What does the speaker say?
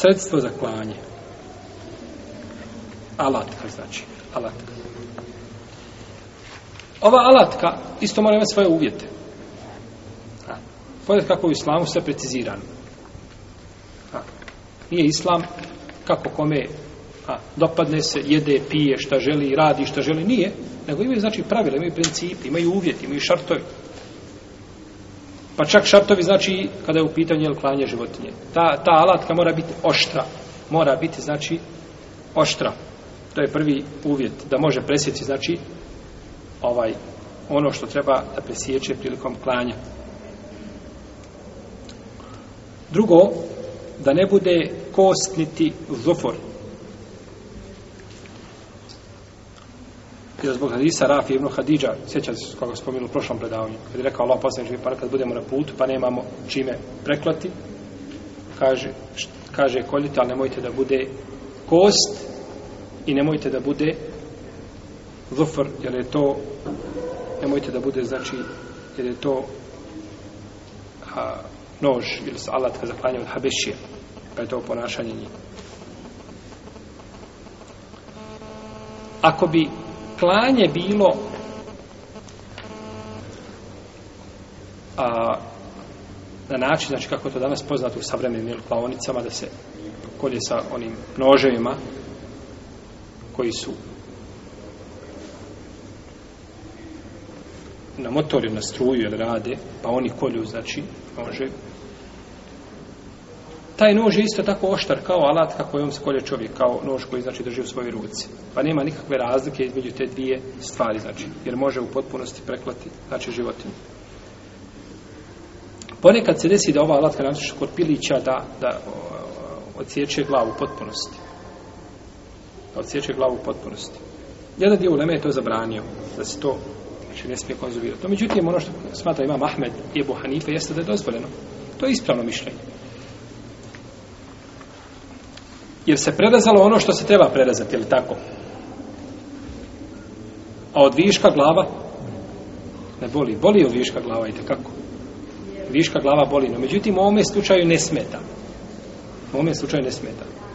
sredstvo za klanje. Alatka znači, alatka. Ova alatka isto mora imati svoje uvjete. Pogledajte kako u islamu sve precizirano. A, nije islam kako kome a, dopadne se, jede, pije, šta želi, radi, šta želi, nije. Nego imaju, znači, pravila, imaju principi, imaju uvjeti, imaju šartovi. Pa čak šartovi znači kada je u pitanju jel, klanje životinje. Ta, ta alatka mora biti oštra. Mora biti znači oštra. To je prvi uvjet da može presjeći znači ovaj ono što treba da presjeće prilikom klanja. Drugo, da ne bude kost niti zufor, bio zbog hadisa Rafi ibn Hadidža, sjeća se koga spomenuo u prošlom predavanju, kada je rekao Allah poslanič mi, pa kad budemo na putu, pa nemamo čime preklati, kaže, kaže koljite, ali nemojte da bude kost i nemojte da bude zufr, jer je to nemojte da bude, znači, jer je to a, nož ili salat kada zaklanja od habešije, pa je to ponašanje njih. Ako bi klanje bilo a, na način, znači kako to danas poznato u savremenim klaonicama, da se kolje sa onim noževima koji su na motoru, na struju ili rade, pa oni kolju, znači, nože, taj nož je isto tako oštar kao alat kako je on skolje čovjek, kao nož koji znači drži u svojoj ruci. Pa nema nikakve razlike između te dvije stvari, znači, jer može u potpunosti preklati, znači, životinu. Ponekad se desi da ova alatka nasuša kod pilića da, da odsječe glavu u potpunosti. Da odsječe glavu u potpunosti. Jedan dio uleme je to zabranio, da se to znači ne smije konzumirati. No, međutim, ono što smatra imam Ahmed i Ebu Hanife jeste da je dozvoljeno. To je ispravno mišljenje jer se prerezalo ono što se treba prerezati, ili tako? A od viška glava ne boli. Boli od viška glava, i kako? Viška glava boli, no međutim u ovome slučaju ne smeta. U ovome slučaju ne smeta.